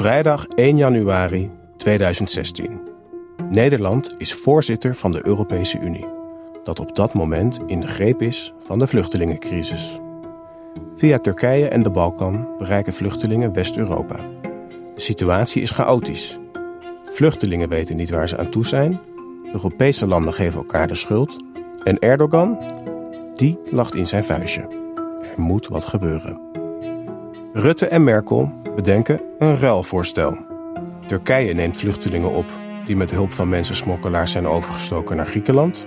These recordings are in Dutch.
Vrijdag 1 januari 2016. Nederland is voorzitter van de Europese Unie, dat op dat moment in de greep is van de vluchtelingencrisis. Via Turkije en de Balkan bereiken vluchtelingen West-Europa. De situatie is chaotisch. Vluchtelingen weten niet waar ze aan toe zijn. Europese landen geven elkaar de schuld. En Erdogan, die lacht in zijn vuistje. Er moet wat gebeuren. Rutte en Merkel bedenken een ruilvoorstel. Turkije neemt vluchtelingen op die met hulp van mensensmokkelaars zijn overgestoken naar Griekenland.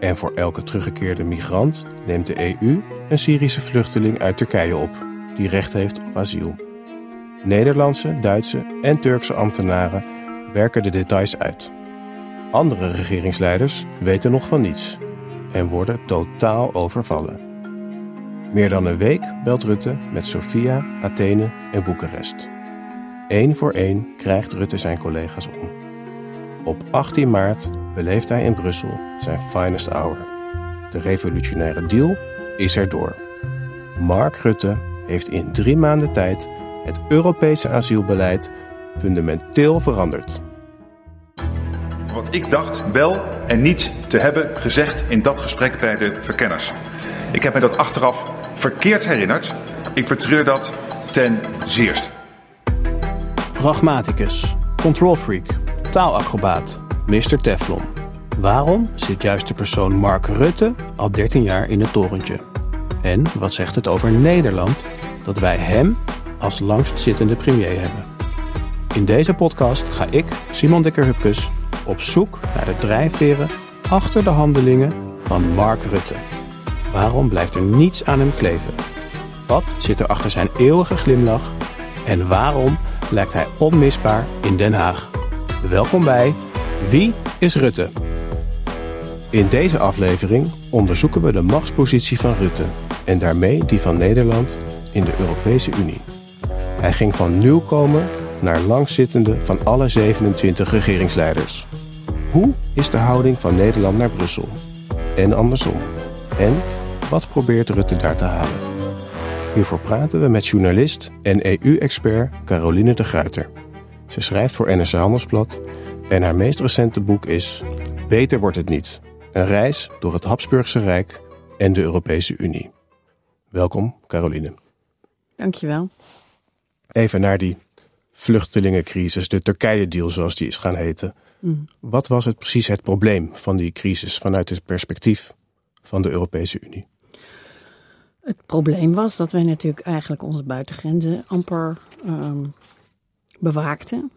En voor elke teruggekeerde migrant neemt de EU een Syrische vluchteling uit Turkije op, die recht heeft op asiel. Nederlandse, Duitse en Turkse ambtenaren werken de details uit. Andere regeringsleiders weten nog van niets en worden totaal overvallen. Meer dan een week belt Rutte met Sofia, Athene en Boekarest. Eén voor één krijgt Rutte zijn collega's om. Op 18 maart beleeft hij in Brussel zijn finest hour. De revolutionaire deal is erdoor. Mark Rutte heeft in drie maanden tijd het Europese asielbeleid fundamenteel veranderd. Wat ik dacht wel en niet te hebben gezegd in dat gesprek bij de verkenners. Ik heb me dat achteraf verkeerd herinnerd. Ik betreur dat ten zeerste. Pragmaticus, control freak, taalacrobaat, Mr. Teflon. Waarom zit juist de persoon Mark Rutte al 13 jaar in het torentje? En wat zegt het over Nederland dat wij hem als langstzittende premier hebben? In deze podcast ga ik, Simon Dikker-Hupkes, op zoek naar de drijfveren achter de handelingen van Mark Rutte. Waarom blijft er niets aan hem kleven? Wat zit er achter zijn eeuwige glimlach? En waarom lijkt hij onmisbaar in Den Haag? Welkom bij Wie is Rutte? In deze aflevering onderzoeken we de machtspositie van Rutte en daarmee die van Nederland in de Europese Unie. Hij ging van nieuwkomer naar langzittende van alle 27 regeringsleiders. Hoe is de houding van Nederland naar Brussel? En andersom. En wat probeert Rutte daar te halen? Hiervoor praten we met journalist en EU-expert Caroline de Gruiter. Ze schrijft voor NRC Handelsblad en haar meest recente boek is Beter wordt het niet. Een reis door het Habsburgse Rijk en de Europese Unie. Welkom, Caroline. Dankjewel. Even naar die vluchtelingencrisis, de Turkije-deal zoals die is gaan heten. Mm. Wat was het precies het probleem van die crisis vanuit het perspectief van de Europese Unie? Het probleem was dat wij natuurlijk eigenlijk onze buitengrenzen amper ehm, bewaakten.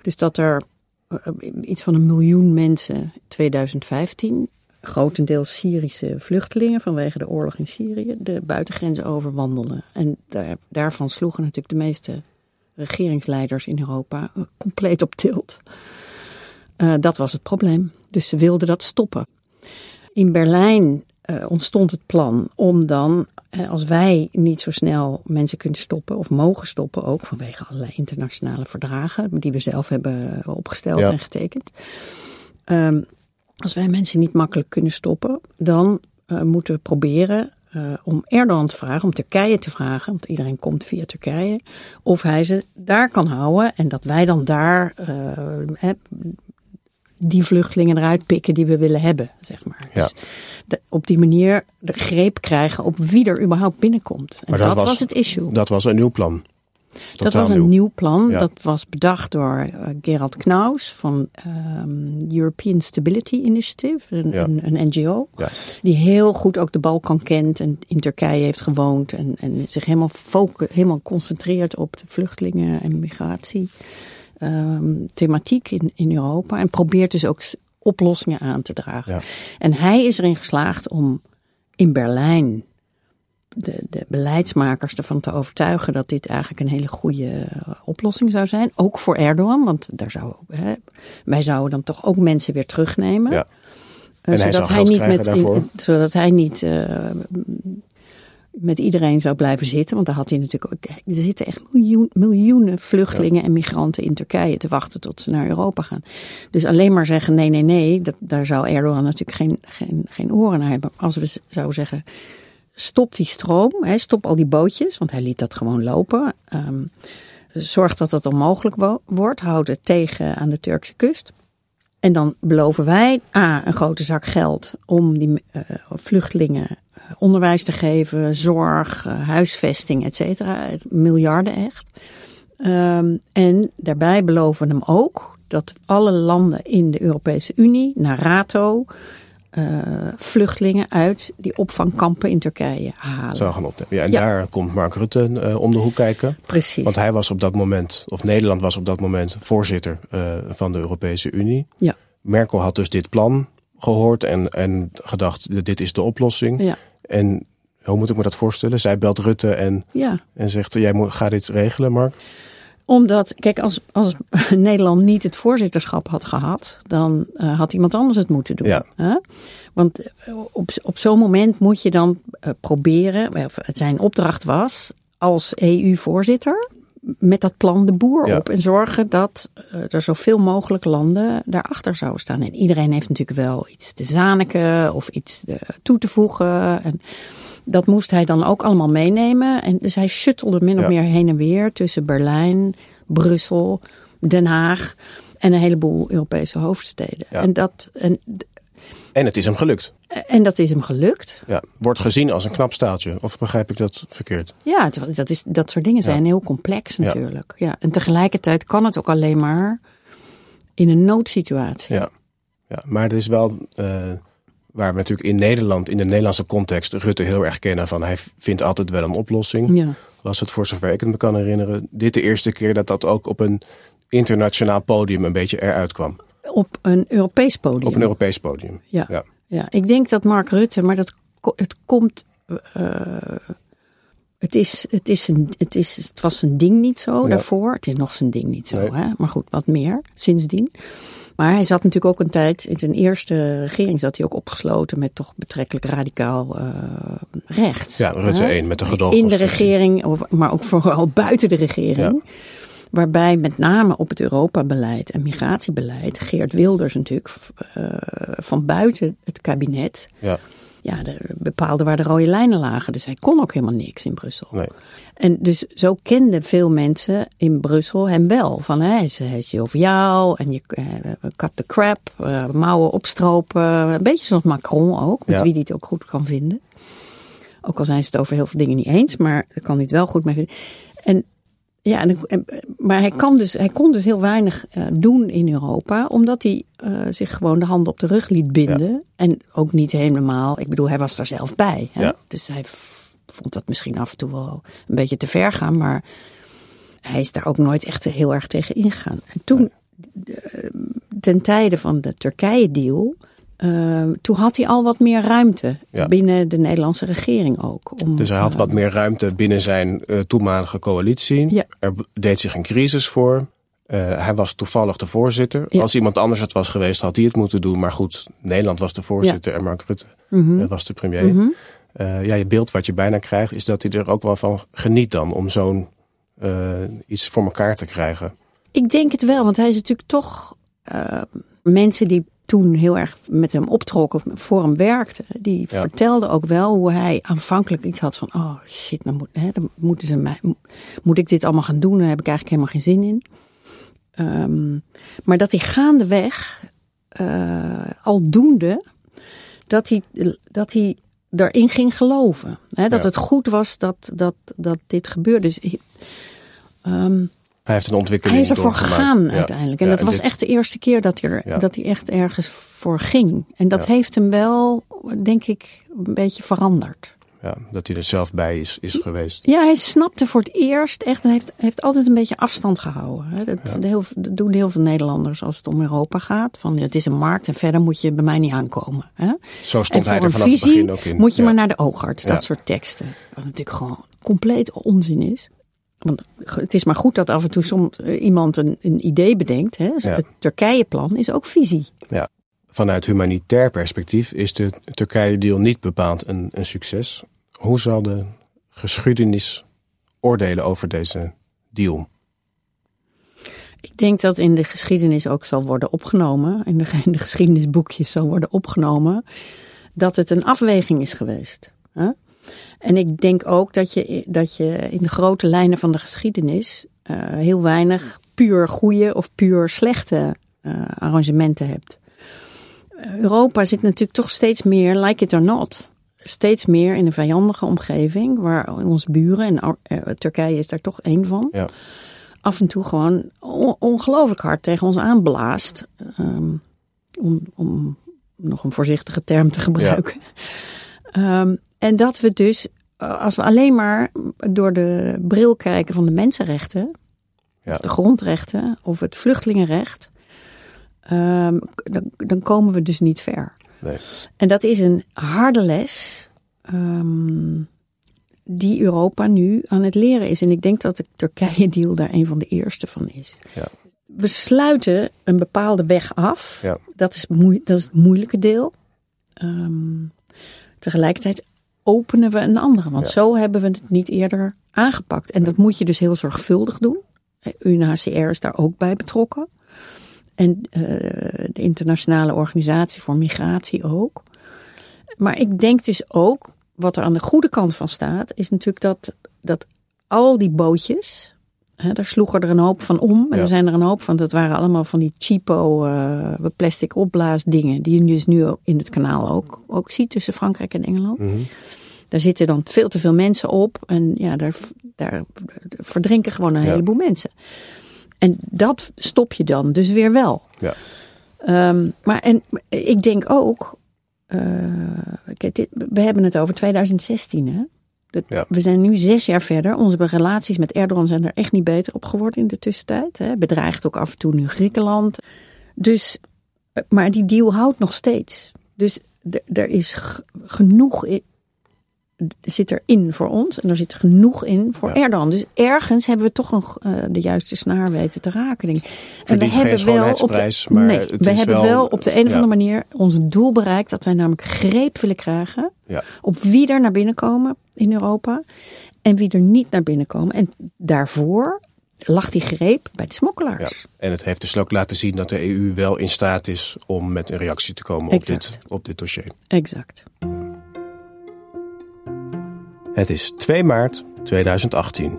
Dus dat er eh, iets van een miljoen mensen in 2015, grotendeels Syrische vluchtelingen vanwege de oorlog in Syrië, de buitengrenzen overwandelden. En daar, daarvan sloegen natuurlijk de meeste regeringsleiders in Europa eh, compleet op tilt. Uh, dat was het probleem. Dus ze wilden dat stoppen. In Berlijn uh, ontstond het plan om dan, uh, als wij niet zo snel mensen kunnen stoppen of mogen stoppen, ook vanwege allerlei internationale verdragen die we zelf hebben opgesteld ja. en getekend. Um, als wij mensen niet makkelijk kunnen stoppen, dan uh, moeten we proberen om Erdogan te vragen, om Turkije te vragen, want iedereen komt via Turkije, of hij ze daar kan houden en dat wij dan daar die vluchtelingen eruit pikken die we willen hebben, zeg maar. Ja. Dus de, op die manier de greep krijgen op wie er überhaupt binnenkomt. En maar dat, dat was, het issue. Dat was een nieuw plan. Totaal dat was een nieuw, nieuw plan. Ja. Dat was bedacht door uh, Gerald Knaus van um, European Stability Initiative, een, ja. een, een NGO. Ja. Die heel goed ook de Balkan kent en in Turkije heeft gewoond. En, en zich helemaal, focus, helemaal concentreert op de vluchtelingen en migratie um, thematiek in, in Europa. En probeert dus ook oplossingen aan te dragen. Ja. En hij is erin geslaagd om in Berlijn de, de beleidsmakers ervan te overtuigen dat dit eigenlijk een hele goede oplossing zou zijn. Ook voor Erdogan, want daar zou, hè, wij zouden dan toch ook mensen weer terugnemen. Ja. En zodat, hij, hij niet met, in, zodat hij niet met iedereen zou blijven zitten. Want daar had hij natuurlijk ook. Er zitten echt miljoen, miljoenen vluchtelingen en migranten in Turkije te wachten tot ze naar Europa gaan. Dus alleen maar zeggen nee, nee, nee. Dat, daar zou Erdogan natuurlijk geen, geen, geen oren naar hebben. Als we zouden zeggen. Stop die stroom, hè, stop al die bootjes, want hij liet dat gewoon lopen. Um, zorgt dat dat onmogelijk wo- wordt. Houdt het tegen aan de Turkse kust. En dan beloven wij A, een grote zak geld om die eh, vluchtelingen onderwijs te geven, zorg, eh, huisvesting, et cetera. Miljarden echt. Ehm, en daarbij beloven we hem ook dat alle landen in de Europese Unie naar RATO eh, vluchtelingen uit die opvangkampen in Turkije halen. Zou gaan opnemen. Ja, en Ja. daar komt Mark Rutte eh, om de hoek kijken. Precies. Want hij was op dat moment, of Nederland was op dat moment voorzitter van de Europese Unie. Ja. Merkel had dus dit plan gehoord en, en gedacht, dit is de oplossing. Ja. En hoe moet ik me dat voorstellen? Zij belt Rutte en, ja. en zegt, jij moet, ga dit regelen, Mark. Omdat, kijk, als, als Nederland niet het voorzitterschap had gehad, dan eh, had iemand anders het moeten doen. Ja. Hè? Want eh, op, op zo'n moment moet je dan eh, proberen, of het zijn opdracht was, als EU-voorzitter, met dat plan de boer Ja. op en zorgen dat eh, er zoveel mogelijk landen daarachter zouden staan. En iedereen heeft natuurlijk wel iets te zaniken of iets eh, toe te voegen. En dat moest hij dan ook allemaal meenemen. En dus hij shuttelde min of Ja. meer heen en weer tussen Berlijn, Brussel, Den Haag en een heleboel Europese hoofdsteden. Ja. En, dat, en, En het is hem gelukt. en dat is hem gelukt. Ja, wordt gezien als een knap staaltje. Of begrijp ik dat verkeerd? Ja, het- dat, is, dat soort dingen zijn heel complex natuurlijk. Ja. En tegelijkertijd kan het ook alleen maar in een noodsituatie. Ja. ja maar er is wel, eh, waar we natuurlijk in Nederland, in de Nederlandse context, Rutte heel erg kennen van hij vindt altijd wel een oplossing. Ja. Was het voor zover ik het me kan herinneren, dit de eerste keer dat dat ook op een internationaal podium een beetje eruit kwam. Op een Europees podium. Op een Europees podium. Ja. Ja. Ja, ik denk dat Mark Rutte, maar dat, het komt. eh, het, is, het, is een, het, is, het was zijn ding niet zo Ja. daarvoor. Het is nog zijn ding niet zo, Nee. hè? maar goed, wat meer sindsdien. Maar hij zat natuurlijk ook een tijd, in zijn eerste regering zat hij ook opgesloten met toch betrekkelijk radicaal eh, rechts. Ja, Rutte hè? 1 met de In de gedoogconstructie. regering, of- maar ook vooral buiten de regering. Waarbij met name op het Europabeleid en migratiebeleid Geert Wilders natuurlijk eh, van buiten het kabinet Ja, ja, de, bepaalde waar de rode lijnen lagen. Dus hij kon ook helemaal niks in Brussel. nee. En dus zo kenden veel mensen in Brussel hem wel. Van hij is, hij is joviaal en je eh, cut the crap, eh, mouwen opstropen. Een beetje zoals Macron ook, met Ja. wie hij het ook goed kan vinden. Ook al zijn ze het over heel veel dingen niet eens, maar daar kan hij het wel goed mee vinden. En ja, maar hij, kan dus, hij kon dus heel weinig eh, doen in Europa, omdat hij eh, zich gewoon de handen op de rug liet binden. En ook niet helemaal, ik bedoel, hij was daar zelf bij. Hè? Ja. Dus hij vond dat misschien af en toe wel een beetje te ver gaan, maar hij is daar ook nooit echt heel erg tegen ingegaan. En toen, ten tijde van de Turkije-deal, eh, toen had hij al wat meer ruimte Ja. binnen de Nederlandse regering ook. Om, Dus hij had eh, wat meer ruimte binnen zijn eh, toenmalige coalitie. Ja. Er deed zich een crisis voor. Eh, hij was toevallig de voorzitter. Ja. Als iemand anders het was geweest, had hij het moeten doen. Maar goed, Nederland was de voorzitter en Mark Rutte Mhm. eh, was de premier. Eh, ja, je beeld wat je bijna krijgt, is dat hij er ook wel van geniet dan om zo'n eh, iets voor elkaar te krijgen. Ik denk het wel, want hij is natuurlijk toch eh, mensen die toen heel erg met hem optrokken, voor hem werkten, die Ja. vertelden ook wel hoe hij aanvankelijk iets had van, oh shit, dan, moet, hè, dan moeten ze mij, moet ik dit allemaal gaan doen? Daar heb ik eigenlijk helemaal geen zin in. Ehm, maar dat hij gaandeweg, eh aldoende, dat hij, dat hij erin ging geloven. Hè, dat Ja. het goed was dat, dat, dat dit gebeurde. Dus, ehm, Hij heeft een ontwikkeling hij is ervoor gegaan Ja. uiteindelijk. En Ja, dat was dit- echt de eerste keer dat hij, er, Ja. dat hij echt ergens voor ging. En dat heeft hem wel, denk ik, een beetje veranderd. Ja, dat hij er zelf bij is, is geweest. Ja, hij snapte voor het eerst echt, hij heeft, heeft altijd een beetje afstand gehouden. Dat, heel, dat doen heel veel Nederlanders als het om Europa gaat. Van het is een markt en verder moet je bij mij niet aankomen. Hè? Zo En stond hij voor er vanaf het begin ook in. moet je maar naar de oogarts. Dat soort teksten. Wat natuurlijk gewoon compleet onzin is. Want het is maar goed dat af en toe soms eh, iemand een, een idee bedenkt. Hè? Dus Ja. Het Turkije-plan is ook visie. Ja. Vanuit humanitair perspectief is de Turkije-deal niet bepaald een, een succes. Hoe zal de geschiedenis oordelen over deze deal? Ik denk dat in de geschiedenis ook zal worden opgenomen. In de, in de geschiedenisboekjes zal worden opgenomen. Dat het een afweging is geweest. Hè? En ik denk ook dat je, dat je in de grote lijnen van de geschiedenis uh, heel weinig puur goede of puur slechte uh, arrangementen hebt. Europa zit natuurlijk toch steeds meer, like it or not, steeds meer in een vijandige omgeving, waar onze buren, en uh, Turkije is daar toch één van, Ja. af en toe gewoon on ongelooflijk hard tegen ons aanblaast. Um, om, om nog een voorzichtige term te gebruiken. Um, en dat we dus, als we alleen maar door de bril kijken van de mensenrechten, Ja. de grondrechten of het vluchtelingenrecht, um, dan, dan, komen we dus niet ver. Nee. En dat is een harde les um, die Europa nu aan het leren is. En ik denk dat de Turkije-deal daar een van de eerste van is. Ja. We sluiten een bepaalde weg af. Ja. Dat, is moe dat is het moeilijke deel. Um, tegelijkertijd openen we een andere. Want Ja. zo hebben we het niet eerder aangepakt. En dat moet je dus heel zorgvuldig doen. UNHCR is daar ook bij betrokken. En uh, de internationale organisatie voor migratie ook. Maar ik denk dus ook, wat er aan de goede kant van staat, is natuurlijk dat, dat al die bootjes, daar sloegen er een hoop van om. En Ja. er zijn er een hoop van, dat waren allemaal van die cheapo uh, plastic opblaasdingen, die je dus nu in het kanaal ook, ook ziet tussen Frankrijk en Engeland. Mhm. Daar zitten dan veel te veel mensen op en ja, daar, daar verdrinken gewoon een Ja. heleboel mensen. En dat stop je dan dus weer wel. Ja. Um, maar en ik denk ook, uh, dit, we hebben het over 2016 hè. Dat, Ja. We zijn nu zes jaar verder. Onze relaties met Erdogan zijn er echt niet beter op geworden in de tussentijd. Hè. Bedreigt ook af en toe nu Griekenland. Dus, maar die deal houdt nog steeds. Dus er is genoeg zit erin voor ons en er zit genoeg in voor Ja. Erdogan. Dus ergens hebben we toch nog uh, de juiste snaar weten te raken. Denk. En we hebben wel op de, maar nee, we hebben wel- wel op de een of ja. andere manier ons doel bereikt dat wij namelijk greep willen krijgen Ja. op wie er naar binnen komen in Europa en wie er niet naar binnen komen. En daarvoor lag die greep bij de Ja. smokkelaars. En het heeft dus ook laten zien dat de EU wel in staat is om met een reactie te komen op dit, op dit dossier. Exact. Het is 2 maart 2018.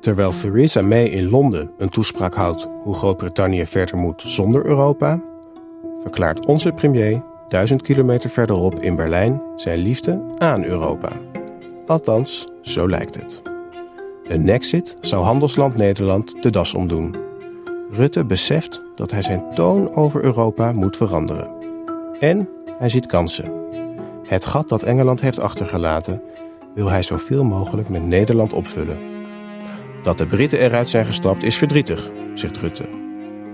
Terwijl Theresa May in Londen een toespraak houdt hoe Groot-Brittannië verder moet zonder Europa, verklaart onze premier duizend kilometer verderop in Berlijn zijn liefde aan Europa. Althans, zo lijkt het. Een Nexit zou handelsland Nederland de das omdoen. Rutte beseft dat hij zijn toon over Europa moet veranderen. En hij ziet kansen. Het gat dat Engeland heeft achtergelaten wil hij zoveel mogelijk met Nederland opvullen. Dat de Britten eruit zijn gestapt is verdrietig, zegt Rutte.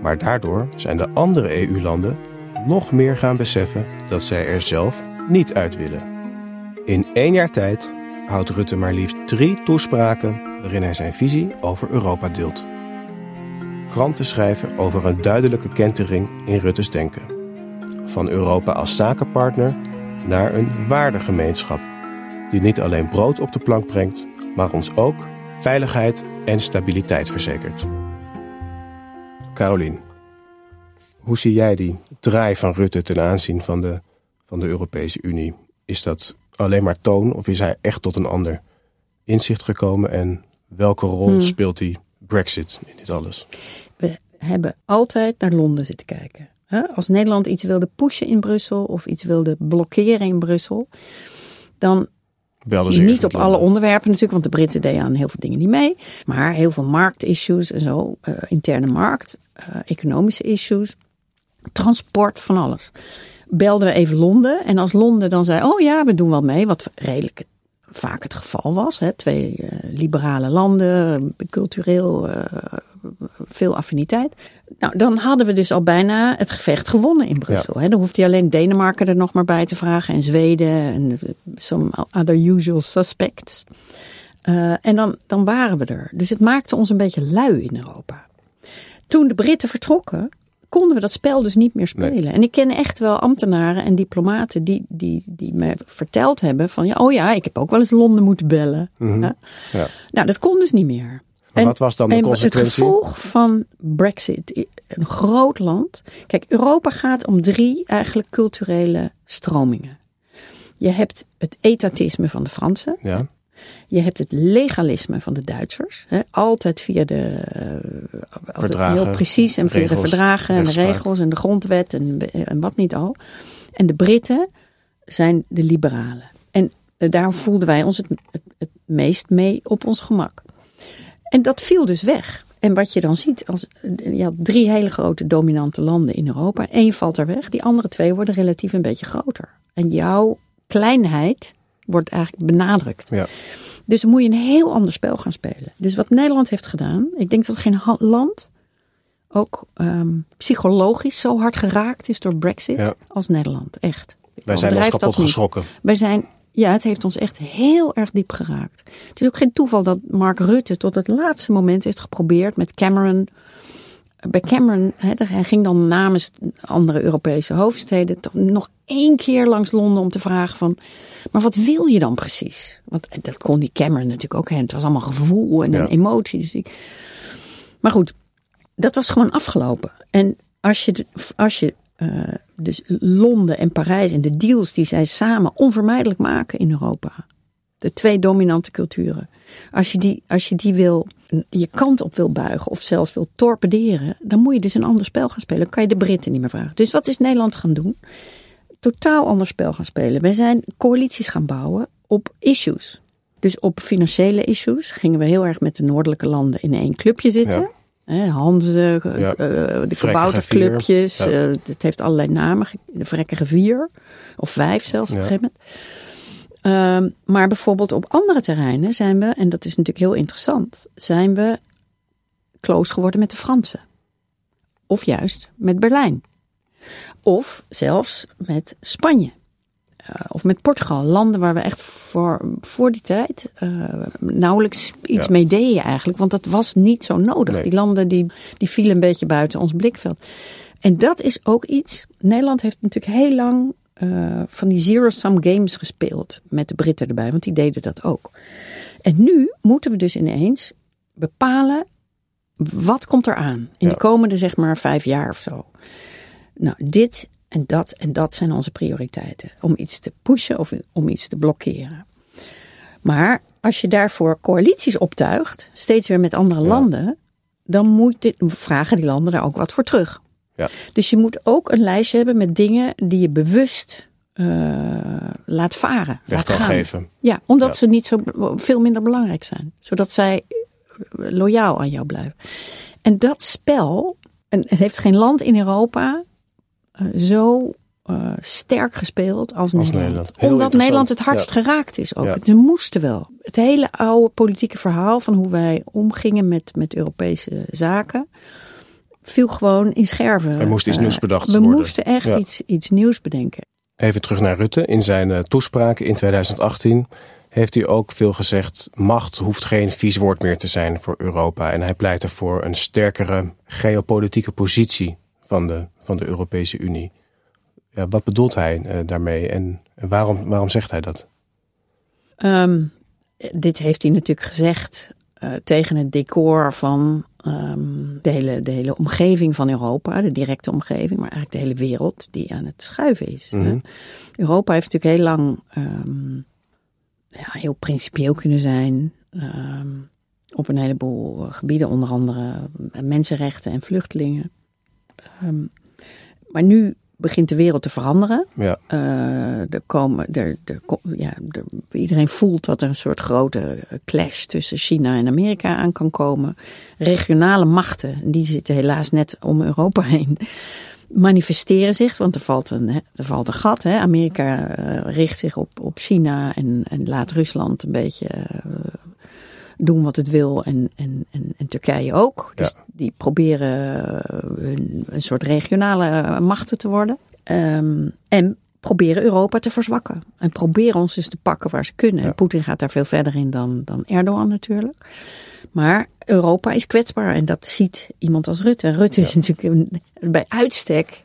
Maar daardoor zijn de andere EU-landen nog meer gaan beseffen dat zij er zelf niet uit willen. In één jaar tijd houdt Rutte maar liefst drie toespraken waarin hij zijn visie over Europa deelt. Kranten schrijven over een duidelijke kentering in Rutte's denken. Van Europa als zakenpartner naar een waardegemeenschap die niet alleen brood op de plank brengt, maar ons ook veiligheid en stabiliteit verzekert. Carolien, hoe zie jij die draai van Rutte ten aanzien van de, van de Europese Unie? Is dat alleen maar toon of is hij echt tot een ander inzicht gekomen? En welke rol Hmm. speelt die Brexit in dit alles? We hebben altijd naar Londen zitten kijken. Als Nederland iets wilde pushen in Brussel of iets wilde blokkeren in Brussel, dan niet op alle onderwerpen natuurlijk, want de Britten deden aan heel veel dingen niet mee. Maar heel veel marktissues en zo, eh, interne markt, eh, economische issues, transport, van alles. Belden we even Londen en als Londen dan zei, oh ja, we doen wel mee, wat redelijk vaak het geval was. Hè? Twee eh, liberale landen, cultureel eh, veel affiniteit. Nou, dan hadden we dus al bijna het gevecht gewonnen in Brussel. Hè? Dan hoefde je alleen Denemarken er nog maar bij te vragen en Zweden en some other usual suspects. Uh, en dan, dan waren we er. Dus het maakte ons een beetje lui in Europa. Toen de Britten vertrokken, konden we dat spel dus niet meer spelen. Nee. En ik ken echt wel ambtenaren en diplomaten die, die, die me verteld hebben van, ja, oh ja, ik heb ook wel eens Londen moeten bellen. Mhm. Ja. Ja. Nou, dat kon dus niet meer. Maar wat was dan de en consequentie? Het gevolg van Brexit, een groot land. Kijk, Europa gaat om drie eigenlijk culturele stromingen. Je hebt het etatisme van de Fransen. Ja, Je hebt het legalisme van de Duitsers. Hè, altijd via de. Uh, verdragen, heel precies. En via de verdragen en de regels en de grondwet en, en wat niet al. En de Britten zijn de liberalen. En uh, daar voelden wij ons het, het, het meest mee op ons gemak. En dat viel dus weg. En wat je dan ziet, als, je had drie hele grote dominante landen in Europa. Eén valt er weg, die andere twee worden relatief een beetje groter. En jouw kleinheid wordt eigenlijk benadrukt. Ja. Dus dan moet je een heel ander spel gaan spelen. Dus wat Nederland heeft gedaan, ik denk dat geen land ook um, psychologisch zo hard geraakt is door Brexit Ja. als Nederland. Echt. Ik Wij zijn ons kapot geschrokken. Wij zijn, ja, het heeft ons echt heel erg diep geraakt. Het is ook geen toeval dat Mark Rutte tot het laatste moment heeft geprobeerd met Cameron. Bij Cameron, hè, hij ging dan namens andere Europese hoofdsteden toch nog één keer langs Londen om te vragen van, maar wat wil je dan precies? Want dat kon die Cameron natuurlijk ook. Hè. Het was allemaal gevoel en Ja. een emotie. Dus. Maar goed, dat was gewoon afgelopen. En als je, als je uh, dus Londen en Parijs en de deals die zij samen onvermijdelijk maken in Europa. De twee dominante culturen. Als je die, als je die wil, je kant op wil buigen of zelfs wil torpederen, dan moet je dus een ander spel gaan spelen. Dan kan je de Britten niet meer vragen. Dus wat is Nederland gaan doen? Totaal ander spel gaan spelen. Wij zijn coalities gaan bouwen op issues. Dus op financiële issues gingen we heel erg met de noordelijke landen in één clubje zitten. Ja. Hanze, Ja. uh, de kabouterclubjes. Ja. Uh, het heeft allerlei namen. De vrekkige vier. Of vijf zelfs op een gegeven moment. Um, maar bijvoorbeeld op andere terreinen zijn we, en dat is natuurlijk heel interessant, zijn we close geworden met de Fransen. Of juist met Berlijn. Of zelfs met Spanje. Uh, of met Portugal. Landen waar we echt voor, voor die tijd uh, nauwelijks iets Ja. mee deden eigenlijk. Want dat was niet zo nodig. Nee. Die landen die, die vielen een beetje buiten ons blikveld. En dat is ook iets. Nederland heeft natuurlijk heel lang uh, van die zero-sum games gespeeld. Met de Britten erbij, want die deden dat ook. En nu moeten we dus ineens bepalen. Wat komt er aan in Ja. de komende zeg maar vijf jaar of zo. Nou, dit en dat en dat zijn onze prioriteiten. Om iets te pushen of om iets te blokkeren. Maar als je daarvoor coalities optuigt, steeds weer met andere Ja. landen, dan moet dit, vragen die landen daar ook wat voor terug. Ja. Dus je moet ook een lijstje hebben met dingen die je bewust uh, laat varen. Laat gaan. geven. Ja, omdat Ja. ze niet zo veel minder belangrijk zijn. Zodat zij loyaal aan jou blijven. En dat spel, en het heeft geen land in Europa uh, zo uh, sterk gespeeld als, Nederland. Omdat. Nederland het hardst Ja. geraakt is ook. Ja. Ze moesten wel. Het hele oude politieke verhaal van hoe wij omgingen met, met Europese zaken viel gewoon in scherven. Er moest iets Uh, nieuws bedacht We worden. moesten echt Ja. iets, iets nieuws bedenken. Even terug naar Rutte. In zijn uh, toespraak in 2018 heeft hij ook veel gezegd: macht hoeft geen vies woord meer te zijn voor Europa. En hij pleit ervoor een sterkere geopolitieke positie van de, van de Europese Unie. Ja, wat bedoelt hij uh, daarmee en, en waarom, waarom zegt hij dat? Um, dit heeft hij natuurlijk gezegd uh, tegen het decor van um, de, hele, de hele omgeving van Europa, de directe omgeving, maar eigenlijk de hele wereld die aan het schuiven is. Mhm. Hè? Europa heeft natuurlijk heel lang um, ja, heel principieel kunnen zijn op een heleboel gebieden, onder andere mensenrechten en vluchtelingen. maar nu begint de wereld te veranderen. Ja. Uh, er komen, er, er, ja, er, iedereen voelt dat er een soort grote clash tussen China en Amerika aan kan komen. Regionale machten, die zitten helaas net om Europa heen, manifesteren zich. Want er valt een, er valt een gat. Hè. Amerika uh, richt zich op, op China en, en laat Rusland een beetje uh, doen wat het wil. En, en, en, en Turkije ook. Dus Ja. die proberen een, een soort regionale machten te worden. Um, en proberen Europa te verzwakken. En proberen ons dus te pakken waar ze kunnen. Ja. En Poetin gaat daar veel verder in dan, dan Erdogan natuurlijk. Maar Europa is kwetsbaar en dat ziet iemand als Rutte. Rutte Ja. is natuurlijk een, bij uitstek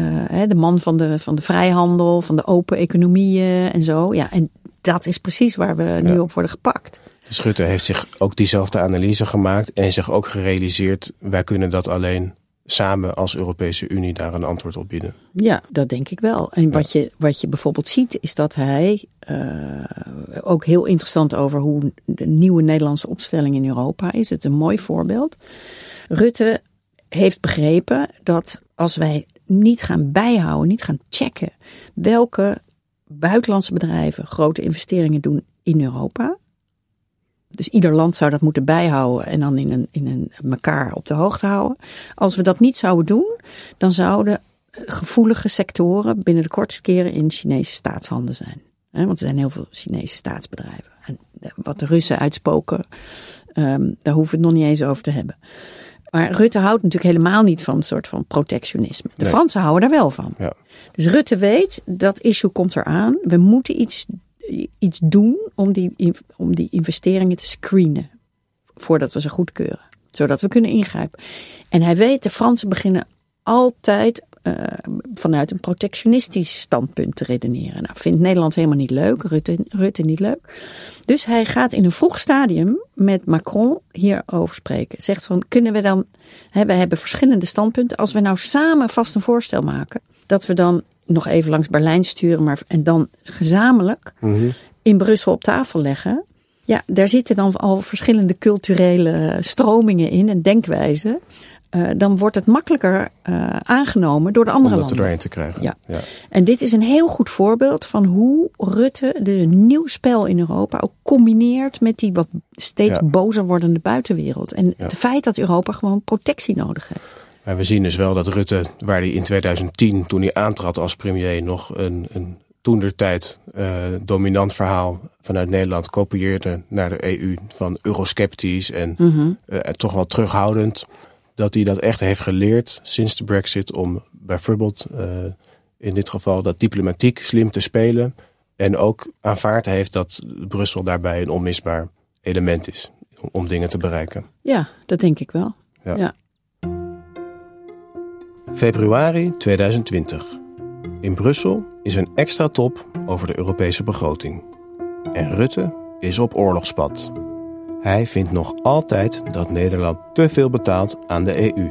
uh, de man van de, van de vrijhandel, van de open economieën en zo. Ja, en dat is precies waar we nu Ja. op worden gepakt. Rutte heeft zich ook diezelfde analyse gemaakt en zich ook gerealiseerd: wij kunnen dat alleen samen als Europese Unie daar een antwoord op bieden. Ja, dat denk ik wel. En wat, je, wat je bijvoorbeeld ziet, is dat hij uh, ook heel interessant over hoe de nieuwe Nederlandse opstelling in Europa is. Het is een mooi voorbeeld. Rutte heeft begrepen dat als wij niet gaan bijhouden, niet gaan checken welke buitenlandse bedrijven grote investeringen doen in Europa. Dus ieder land zou dat moeten bijhouden en dan in een, in een elkaar op de hoogte houden. Als we dat niet zouden doen, dan zouden gevoelige sectoren binnen de kortste keren in Chinese staatshanden zijn. Want er zijn heel veel Chinese staatsbedrijven. En wat de Russen uitspoken, um, daar hoeven we het nog niet eens over te hebben. Maar Rutte houdt natuurlijk helemaal niet van een soort van protectionisme. De Fransen houden daar wel van. Ja. Dus Rutte weet, dat issue komt eraan. We moeten iets, iets doen om die, om die investeringen te screenen. Voordat we ze goedkeuren. Zodat we kunnen ingrijpen. En hij weet, de Fransen beginnen altijd uh, vanuit een protectionistisch standpunt te redeneren. Nou, vindt Nederland helemaal niet leuk, Rutte, Rutte niet leuk. Dus hij gaat in een vroeg stadium met Macron hierover spreken. Zegt van, kunnen we dan, hè, we hebben verschillende standpunten. Als we nou samen vast een voorstel maken, dat we dan nog even langs Berlijn sturen, maar en dan gezamenlijk mm -hmm. in Brussel op tafel leggen. Ja, daar zitten dan al verschillende culturele stromingen in en denkwijzen. Uh, dan wordt het makkelijker uh, aangenomen door de andere Om landen. Om erin te krijgen. Ja. ja. En dit is een heel goed voorbeeld van hoe Rutte de nieuw spel in Europa ook combineert met die wat steeds ja. bozer wordende buitenwereld. En ja. het feit dat Europa gewoon protectie nodig heeft. Maar we zien dus wel dat Rutte, waar hij in 2010, toen hij aantrad als premier, nog een, een toentertijd uh, dominant verhaal vanuit Nederland kopieerde naar de EU van eurosceptisch en mm -hmm. uh, toch wel terughoudend. Dat hij dat echt heeft geleerd sinds de brexit om bijvoorbeeld uh, in dit geval dat diplomatiek slim te spelen. En ook aanvaard heeft dat Brussel daarbij een onmisbaar element is om, om dingen te bereiken. Ja, dat denk ik wel. Ja. ja. Februari 2020. In Brussel is een extra top over de Europese begroting. En Rutte is op oorlogspad. Hij vindt nog altijd dat Nederland te veel betaalt aan de EU.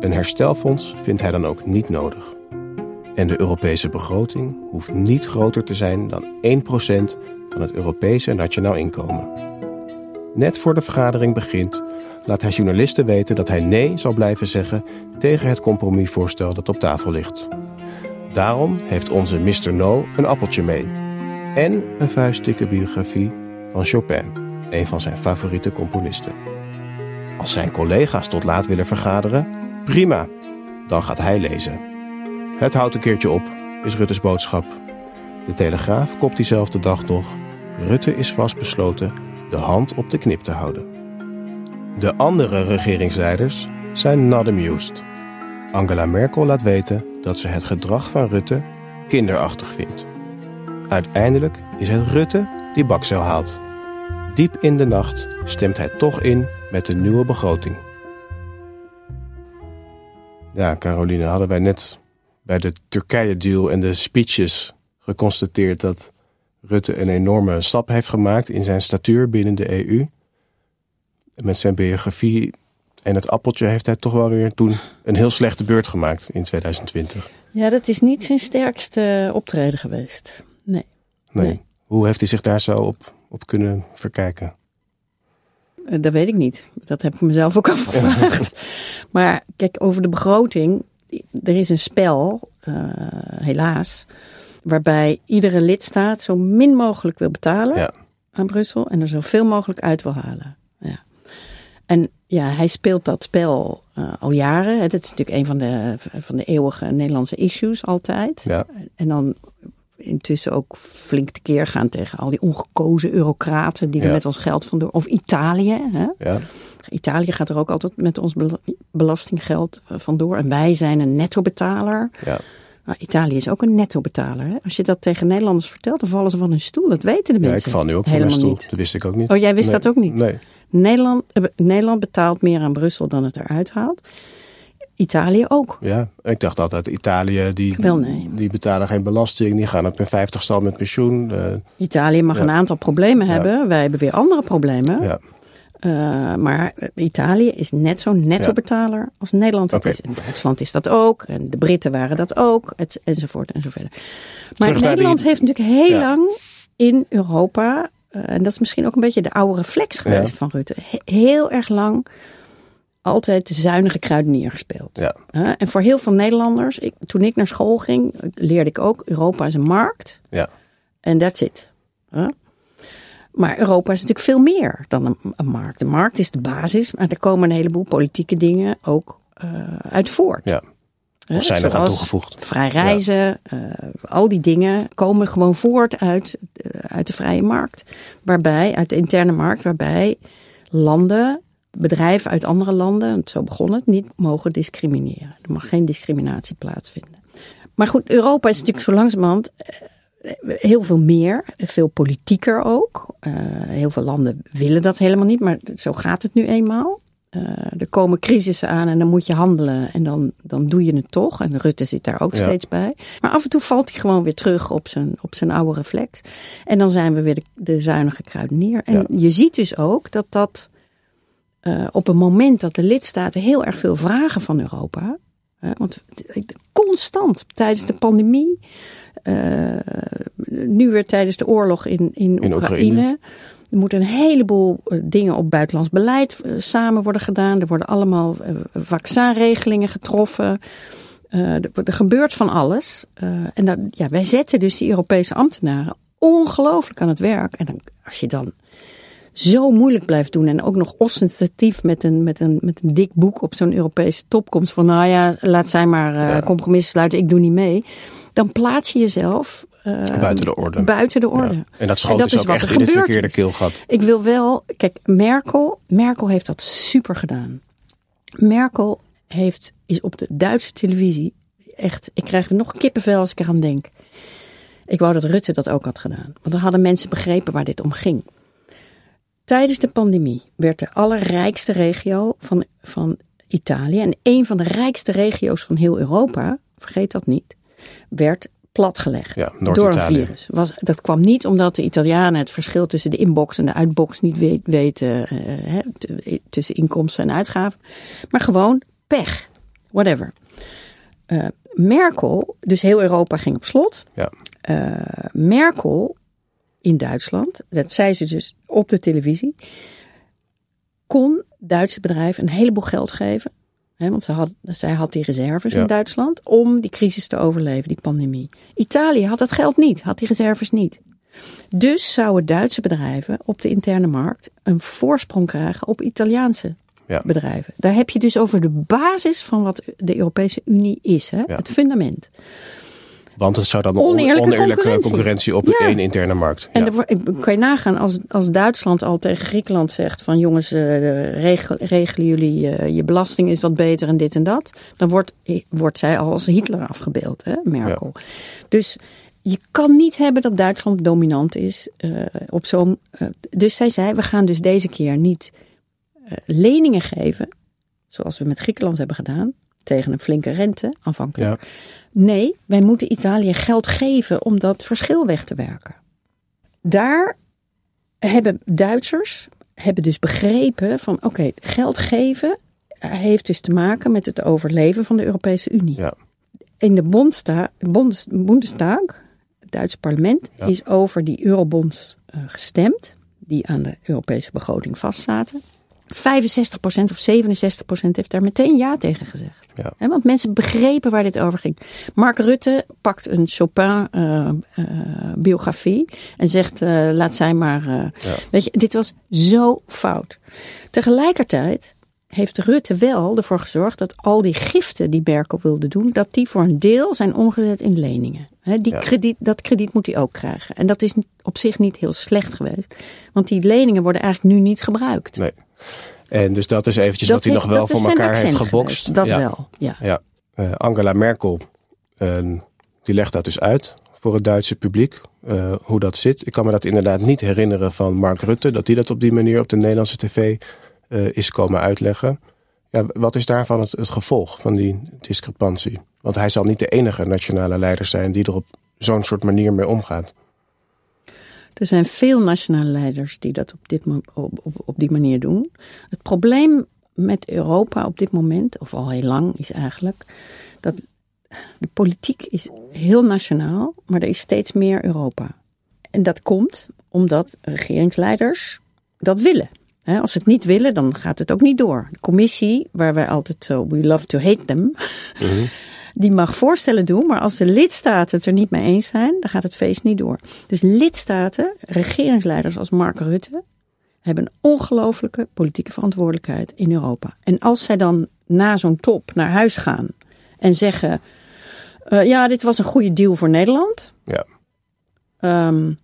Een herstelfonds vindt hij dan ook niet nodig. En de Europese begroting hoeft niet groter te zijn dan 1% van het Europese nationaal inkomen. Net voor de vergadering begint, laat hij journalisten weten dat hij nee zal blijven zeggen tegen het compromisvoorstel dat op tafel ligt. Daarom heeft onze Mr. No een appeltje mee. En een vuistdikke biografie van Chopin, een van zijn favoriete componisten. Als zijn collega's tot laat willen vergaderen, prima. Dan gaat hij lezen. Het houdt een keertje op, is Rutte's boodschap. De Telegraaf kopt diezelfde dag nog. Rutte is vastbesloten de hand op de knip te houden. De andere regeringsleiders zijn not. Angela Merkel laat weten dat ze het gedrag van Rutte kinderachtig vindt. Uiteindelijk is het Rutte die bakcel haalt. Diep in de nacht stemt hij toch in met de nieuwe begroting. Ja, Caroline, hadden wij net bij de Turkije-deal en de speeches geconstateerd dat Rutte een enorme stap heeft gemaakt in zijn statuur binnen de EU. Met zijn biografie en het appeltje heeft hij toch wel weer toen een heel slechte beurt gemaakt in 2020. Ja, dat is niet zijn sterkste optreden geweest. Nee. Nee. nee. Hoe heeft hij zich daar zo op, op kunnen verkijken? Uh, dat weet ik niet. Dat heb ik mezelf ook afgevraagd. maar kijk, over de begroting. Er is een spel, uh, helaas, waarbij iedere lidstaat zo min mogelijk wil betalen ja. aan Brussel en er zoveel mogelijk uit wil halen. En ja, hij speelt dat spel uh, al jaren. Dat is natuurlijk een van de, van de eeuwige Nederlandse issues altijd. Ja. En dan intussen ook flink tekeer gaan tegen al die ongekozen eurocraten die Ja. er met ons geld vandoor. Of Italië. Hè? Ja, Italië gaat er ook altijd met ons bela- belastinggeld eh, vandoor. En wij zijn een nettobetaler. ja. Nou, Italië is ook een nettobetaler. Hè? Als je dat tegen Nederlanders vertelt, dan vallen ze van hun stoel. Dat weten de ja ik mensen val nu ook van mijn helemaal stoel. niet. Dat wist ik ook niet. Oh, jij wist Nee. dat ook niet? Nee. Nederland, eh, Nederland betaalt meer aan Brussel dan het eruit haalt. Italië ook. Ja, ik dacht altijd Italië, die, Wel, nee. die betalen geen belasting. Die gaan op hun vijftigste al met pensioen. eh, Italië mag Ja. een aantal problemen Ja. hebben. Wij hebben weer andere problemen. ja. Uh, maar Italië is net zo'n netto-betaler als Nederland dat Oké. is. En Duitsland is dat ook. En de Britten waren dat ook. Et, enzovoort en zo verder. Maar Terug Nederland die- heeft natuurlijk heel Ja. lang in Europa... eh, en dat is misschien ook een beetje de oude reflex geweest Ja. van Rutte. he- heel erg lang altijd de zuinige kruidenier gespeeld. En voor heel veel Nederlanders, ik, toen ik naar school ging, leerde ik ook... Europa is een markt. Ja. En that's it. Huh? Maar Europa is natuurlijk veel meer dan een, een markt. De markt is de basis, maar er komen een heleboel politieke dingen ook eh, uit voort. ja. Of zijn er aan toegevoegd. Vrij reizen, eh, al die dingen komen gewoon voort uit, eh, uit de vrije markt. Waarbij, uit de interne markt, waarbij landen, bedrijven uit andere landen, want zo begon het, niet mogen discrimineren. Er mag geen discriminatie plaatsvinden. Maar goed, Europa is natuurlijk zo langzamerhand heel veel meer, veel politieker ook. Eh, heel veel landen willen dat helemaal niet, maar zo gaat het nu eenmaal. Eh, er komen crisissen aan en dan moet je handelen en dan, dan doe je het toch. En Rutte zit daar ook Ja. steeds bij. Maar af en toe valt hij gewoon weer terug op zijn, op zijn oude reflex. En dan zijn we weer de, de zuinige kruidenier. En Ja. je ziet dus ook dat dat eh, op een moment dat de lidstaten heel erg veel vragen van Europa. hè, want constant tijdens de pandemie. Eh, nu weer tijdens de oorlog in, in, In Oekraïne. Oekraïne. Er moeten een heleboel eh, dingen op buitenlands beleid eh, samen worden gedaan. Er worden allemaal vaccinregelingen getroffen. Er, er gebeurt van alles. En ja, wij zetten dus die Europese ambtenaren ongelooflijk aan het werk. En dan, als je dan zo moeilijk blijft doen en ook nog ostentatief met een, met een, met een dik boek op zo'n Europese topkomst van nou ja, laat zij maar Ja. compromissen sluiten, ik doe niet mee. Dan plaats je jezelf eh, Buiten de orde. Buiten de orde. Ja. En dat schoot En dat dus is ook wat echt er in het verkeerde keelgat. Ik wil wel, kijk, Merkel, Merkel heeft dat super gedaan. Merkel heeft, is op de Duitse televisie echt, ik krijg er nog kippenvel als ik eraan denk. Ik wou dat Rutte dat ook had gedaan. Want dan hadden mensen begrepen waar dit om ging. Tijdens de pandemie werd de allerrijkste regio van, van Italië en een van de rijkste regio's van heel Europa, vergeet dat niet, werd platgelegd Ja, door een virus. Was, dat kwam niet omdat de Italianen het verschil tussen de inbox en de uitbox niet weet, weten eh, tussen inkomsten en uitgaven, maar gewoon pech, whatever. Eh, Merkel, dus heel Europa ging op slot. Ja. Eh, Merkel in Duitsland, dat zei ze dus op de televisie, kon Duitse bedrijven een heleboel geld geven. Want ze had, zij had die reserves Ja. in Duitsland om die crisis te overleven, die pandemie. Italië had dat geld niet, had die reserves niet. Dus zouden Duitse bedrijven op de interne markt een voorsprong krijgen op Italiaanse Ja. bedrijven. Daar heb je dus over de basis van wat de Europese Unie is, hè? Ja. het fundament. Want het zou dan een Oneerlijke oneerlijke concurrentie. concurrentie op Ja. één interne markt. En Ja. wordt- kan je nagaan als, als Duitsland al tegen Griekenland zegt van jongens, eh, regel, regelen jullie eh, je belasting is wat beter en dit en dat. Dan wordt, wordt zij al als Hitler afgebeeld, hè, Merkel. Dus je kan niet hebben dat Duitsland dominant is eh, op zo'n. eh, dus zij zei, we gaan dus deze keer niet eh, leningen geven, zoals we met Griekenland hebben gedaan, tegen een flinke rente aanvankelijk. Ja. Nee, wij moeten Italië geld geven om dat verschil weg te werken. Daar hebben Duitsers hebben dus begrepen van oké, geld geven heeft dus te maken met het overleven van de Europese Unie. Ja. In de Bondsta- Bondes- Bundestag, het Duitse parlement, Ja. is over die eurobonds eh, gestemd, die aan de Europese begroting vastzaten. 65% of 67% heeft daar meteen ja tegen gezegd. Ja. Want mensen begrepen waar dit over ging. Mark Rutte pakt een Chopin-biografie en zegt: eh, laat zij maar. eh, Ja. Weet je, dit was zo fout. Tegelijkertijd heeft Rutte wel ervoor gezorgd dat al die giften die Merkel wilde doen, dat die voor een deel zijn omgezet in leningen. Die Ja. krediet, dat krediet moet hij ook krijgen. En dat is op zich niet heel slecht geweest. Want die leningen worden eigenlijk nu niet gebruikt. Nee. En dus dat is eventjes wat hij nog wel dat voor elkaar heeft gebokst. geweest. Dat ja. wel, ja. Ja. Eh, Angela Merkel, eh, die legt dat dus uit voor het Duitse publiek. eh, hoe dat zit. Ik kan me dat inderdaad niet herinneren van Mark Rutte. Dat hij dat op die manier op de Nederlandse tv eh, is komen uitleggen. Ja, wat is daarvan het, het gevolg van die discrepantie? Want hij zal niet de enige nationale leider zijn die er op zo'n soort manier mee omgaat. Er zijn veel nationale leiders die dat op, dit, op, op, op die manier doen. Het probleem met Europa op dit moment, of al heel lang, is eigenlijk dat de politiek is heel nationaal, maar er is steeds meer Europa. En dat komt omdat regeringsleiders dat willen. Als ze het niet willen, dan gaat het ook niet door. De commissie, waar wij altijd zo, we love to hate them, mhm. die mag voorstellen doen, maar als de lidstaten het er niet mee eens zijn, dan gaat het feest niet door. Dus lidstaten, regeringsleiders als Mark Rutte, hebben een ongelofelijke politieke verantwoordelijkheid in Europa. En als zij dan na zo'n top naar huis gaan en zeggen: uh, Ja, dit was een goede deal voor Nederland. Ja. Um,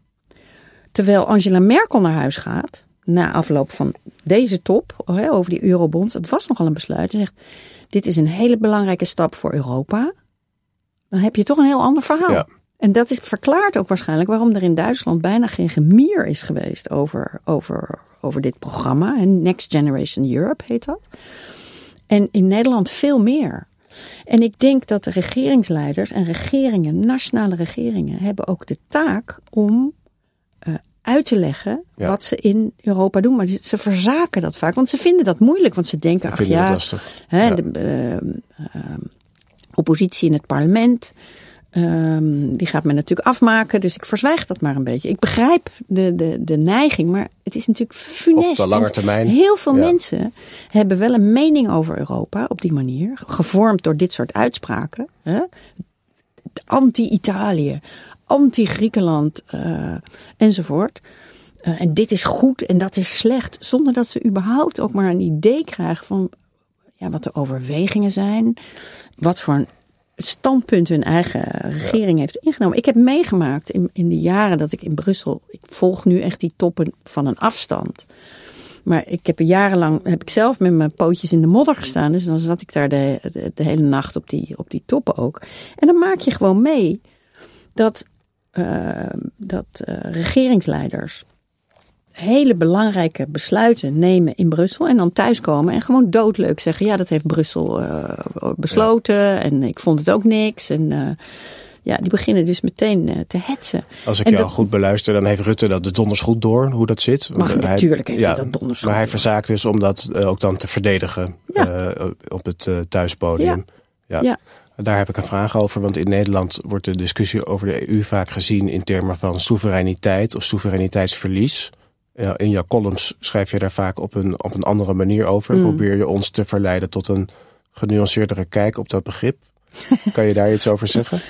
terwijl Angela Merkel naar huis gaat, na afloop van deze top over die eurobonds, het was nogal een besluit. Ze zegt: Dit is een hele belangrijke stap voor Europa. Dan heb je toch een heel ander verhaal. Ja. En dat is verklaart ook waarschijnlijk waarom er in Duitsland bijna geen gemier is geweest over, over, over dit programma. Next Generation Europe heet dat. En in Nederland veel meer. En ik denk dat de regeringsleiders en regeringen, nationale regeringen, hebben ook de taak om uh, uit te leggen wat ze in Europa doen. Maar ze verzaken dat vaak, want ze vinden dat moeilijk. Want ze denken, ach ja, hè, ja. de uh, uh, oppositie in het parlement. Um, die gaat men natuurlijk afmaken, dus ik verzwijg dat maar een beetje. Ik begrijp de, de, de neiging, maar het is natuurlijk funest. Op de lange termijn. Heel veel mensen hebben wel een mening over Europa op die manier, gevormd door dit soort uitspraken. Anti-Italië, anti-Griekenland uh, enzovoort. Uh, en dit is goed en dat is slecht, zonder dat ze überhaupt ook maar een idee krijgen van ja, wat de overwegingen zijn, wat voor een standpunt hun eigen regering heeft ingenomen. Ik heb meegemaakt in, in de jaren dat ik in Brussel. Ik volg nu echt die toppen van een afstand. Maar ik heb jarenlang heb ik zelf met mijn pootjes in de modder gestaan. Dus dan zat ik daar de, de, hele nacht op die, op die toppen ook. En dan maak je gewoon mee dat, dat uh, regeringsleiders hele belangrijke besluiten nemen in Brussel en dan thuiskomen en gewoon doodleuk zeggen: ja, dat heeft Brussel uh, besloten en ik vond het ook niks. En uh, ja, die beginnen dus meteen uh, te hetsen. Als ik en jou goed beluister, dan heeft Rutte dat de donders goed door hoe dat zit. Maar hij, natuurlijk heeft ja, hij dat donders Maar hij verzaakt dus om dat ook dan te verdedigen ja. op het thuispodium. ja. Daar heb ik een vraag over, want in Nederland wordt de discussie over de EU vaak gezien in termen van soevereiniteit of soevereiniteitsverlies in jouw columns schrijf je daar vaak op een, op een andere manier over. Mm. Probeer je ons te verleiden tot een genuanceerdere kijk op dat begrip. kan je daar iets over zeggen?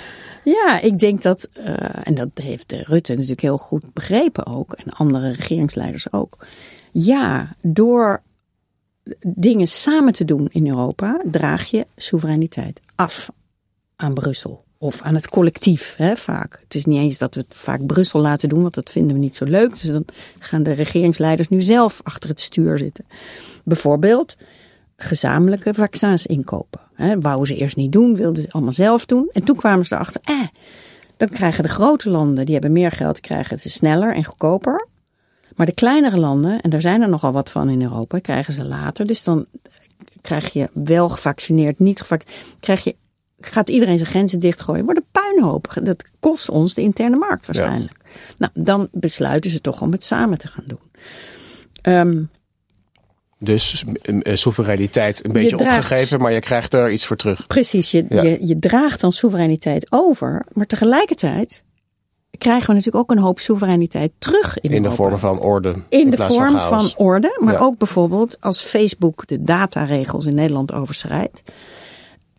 Ja, ik denk dat, uh, en dat heeft Rutte natuurlijk heel goed begrepen ook, en andere regeringsleiders ook. Ja, door dingen samen te doen in Europa draag je soevereiniteit af aan Brussel. Of aan het collectief, hè, vaak. Het is niet eens dat we het vaak Brussel laten doen, want dat vinden we niet zo leuk. Dus dan gaan de regeringsleiders nu zelf achter het stuur zitten. Bijvoorbeeld gezamenlijke vaccins inkopen. Hè, wouden ze eerst niet doen, wilden ze allemaal zelf doen. En toen kwamen ze erachter, eh, dan krijgen de grote landen, die hebben meer geld, krijgen het sneller en goedkoper. Maar de kleinere landen, en daar zijn er nogal wat van in Europa, krijgen ze later. Dus dan krijg je wel gevaccineerd, niet gevaccineerd, krijg je gaat iedereen zijn grenzen dichtgooien. Wordt een puinhoop. Dat kost ons de interne markt waarschijnlijk. Nou, dan besluiten ze toch om het samen te gaan doen. Um, dus soevereiniteit een beetje opgegeven, maar je krijgt er iets voor terug. Precies, je, je, je draagt dan soevereiniteit over, maar tegelijkertijd krijgen we natuurlijk ook een hoop soevereiniteit terug in, in de vorm van orde. In, in de vorm van, van, orde, maar ja. ook bijvoorbeeld als Facebook de dataregels in Nederland overschrijdt.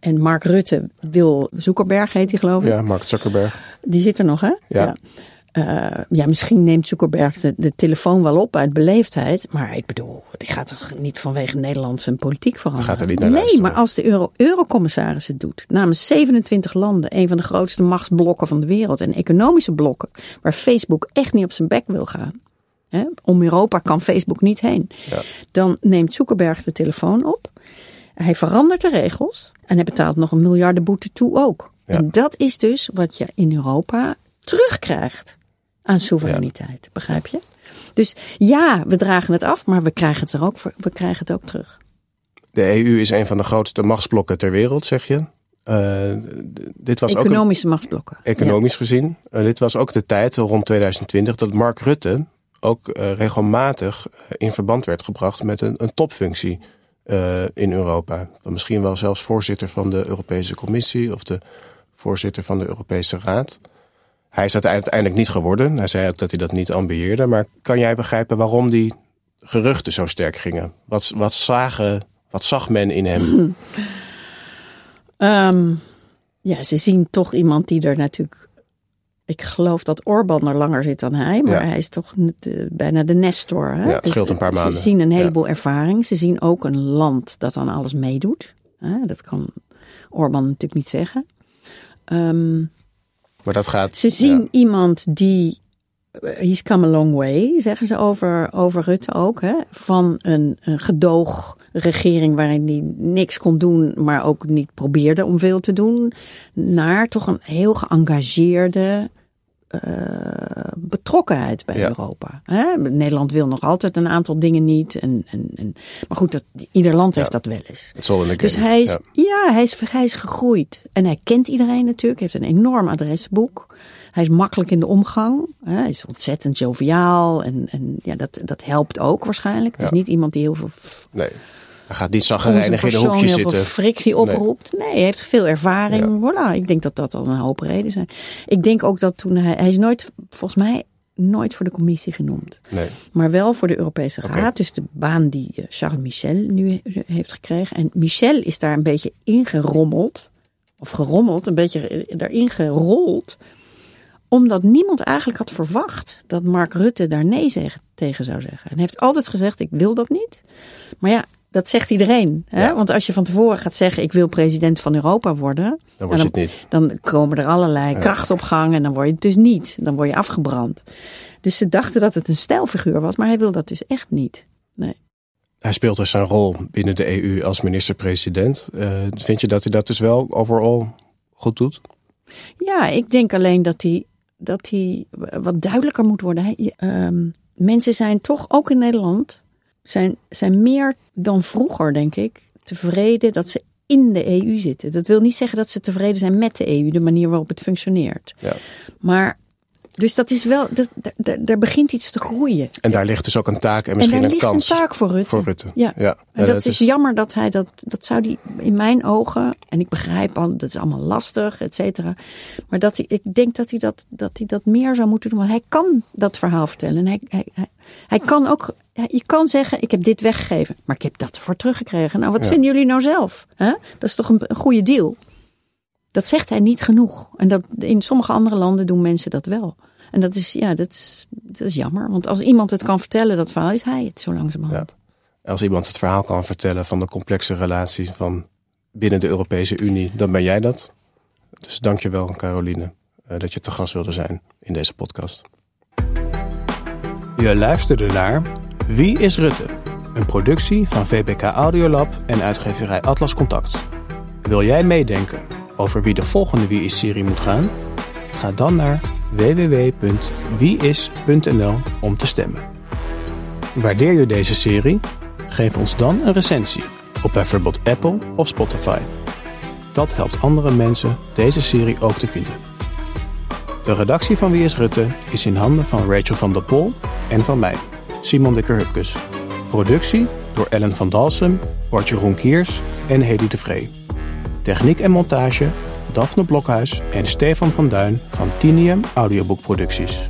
En Mark Rutte wil, Zuckerberg heet hij geloof ik. Ja, Mark Zuckerberg. Die zit er nog hè? Ja. ja. Uh, ja, misschien neemt Zuckerberg de, de, telefoon wel op uit beleefdheid. Maar ik bedoel, die gaat toch niet vanwege Nederlands en politiek veranderen? Gaat er niet naar nee, luisteren. maar als de Euro Eurocommissaris het doet, namens 27 landen, een van de grootste machtsblokken van de wereld en economische blokken, waar Facebook echt niet op zijn bek wil gaan. Hè, om Europa kan Facebook niet heen. Ja. Dan neemt Zuckerberg de telefoon op. Hij verandert de regels en hij betaalt nog een miljardenboete toe ook. Ja. En dat is dus wat je in Europa terugkrijgt aan soevereiniteit. Begrijp je? Dus ja, we dragen het af, maar we krijgen het, er ook, we krijgen het ook terug. De EU is een van de grootste machtsblokken ter wereld, zeg je. Uh, dit was Economische ook machtsblokken. Economisch gezien. Uh, dit was ook de tijd, rond 2020, dat Mark Rutte ook uh, regelmatig in verband werd gebracht met een, een topfunctie in Europa. Misschien wel zelfs voorzitter van de Europese Commissie of de voorzitter van de Europese Raad. Hij is dat uiteindelijk niet geworden. Hij zei ook dat hij dat niet ambieerde. Maar kan jij begrijpen waarom die geruchten zo sterk gingen? Wat, wat, zagen, wat zag men in hem? Um, ja, ze zien toch iemand die er natuurlijk. Ik geloof dat Orbán er langer zit dan hij, maar hij is toch bijna de Nestor. Hè? Ja, het scheelt een paar maanden. Ze zien een heleboel ervaring. Ze zien ook een land dat aan alles meedoet. Hè? Dat kan Orbán natuurlijk niet zeggen. Um, maar dat gaat. Ze zien iemand die. He's come a long way, zeggen ze over, over Rutte ook. Hè? Van een, een gedoogregering waarin hij niks kon doen, maar ook niet probeerde om veel te doen. Naar toch een heel geëngageerde, uh, betrokkenheid bij Europa. Hè? Nederland wil nog altijd een aantal dingen niet. En, en, en, maar goed, dat, ieder land heeft dat wel eens. Dus hij is, ja. hij, is, hij is gegroeid. En hij kent iedereen natuurlijk. heeft een enorm adresboek. Hij is makkelijk in de omgang. Hè? Hij is ontzettend joviaal. En, en ja, dat, dat helpt ook waarschijnlijk. Het is niet iemand die heel veel... Nee hij gaat niet zagrijnig in een hoekje zitten. Of frictie oproept. Nee. hij heeft veel ervaring. Voilà, ik denk dat dat al een hoop reden zijn. Ik denk ook dat toen hij, hij is nooit, volgens mij, nooit voor de commissie genoemd. Nee. Maar wel voor de Europese Raad. Dus de baan die eh, Charles Michel nu heeft gekregen. En Michel is daar een beetje ingerommeld. Of gerommeld, een beetje erin gerold. Omdat niemand eigenlijk had verwacht dat Mark Rutte daar nee tegen zou zeggen. En hij heeft altijd gezegd, ik wil dat niet. Maar ja, dat zegt iedereen. Hè? Want als je van tevoren gaat zeggen: Ik wil president van Europa worden. Dan word je het niet. Dan komen er allerlei ja. krachten op gang en dan word je het dus niet. Dan word je afgebrand. Dus ze dachten dat het een stijlfiguur was, maar hij wil dat dus echt niet. Nee. Hij speelt dus zijn rol binnen de EU als minister-president. Uh, vind je dat hij dat dus wel overal goed doet? Ja, ik denk alleen dat hij, dat hij wat duidelijker moet worden. Hij, uh, mensen zijn toch ook in Nederland zijn, zijn meer dan vroeger, denk ik, tevreden dat ze in de EU zitten. Dat wil niet zeggen dat ze tevreden zijn met de EU, de manier waarop het functioneert. Ja. Maar dus dat is wel, dat, daar begint iets te groeien. En daar ligt dus ook een taak en misschien en een kans. een taak voor Rutte. Voor Rutte. Ja. ja. En dat, is, jammer dat hij dat, dat zou die in mijn ogen, en ik begrijp al, dat is allemaal lastig, et cetera. Maar dat hij, ik denk dat hij dat, dat hij dat meer zou moeten doen. Want hij kan dat verhaal vertellen. En hij, hij, hij, hij kan ook je kan zeggen, ik heb dit weggegeven, maar ik heb dat ervoor teruggekregen. Nou, wat vinden jullie nou zelf? Dat is toch een, een, goede deal? Dat zegt hij niet genoeg. En dat, in sommige andere landen doen mensen dat wel. En dat is, ja, dat is, dat is jammer. Want als iemand het kan vertellen, dat verhaal, is hij het zo langzamerhand. Ja. Als iemand het verhaal kan vertellen van de complexe relatie van binnen de Europese Unie, dan ben jij dat. Dus dank je wel, Caroline, eh, dat je te gast wilde zijn in deze podcast. Je luisterde naar Wie is Rutte? Een productie van VBK Audiolab en uitgeverij Atlas Contact. Wil jij meedenken over wie de volgende Wie is-serie moet gaan? Ga dan naar www.wieis.nl om te stemmen. Waardeer je deze serie? Geef ons dan een recensie op bijvoorbeeld Apple of Spotify. Dat helpt andere mensen deze serie ook te vinden. De redactie van Wie is Rutte is in handen van Rachel van der Pol en van mij, Simon Dikker-Hupkes. Productie door Ellen van Dalsem, Bart Jeroen Kiers en Hedy de Vree. Techniek en montage Daphne Blokhuis en Stefan van Duin van Tinium Audioboekproducties.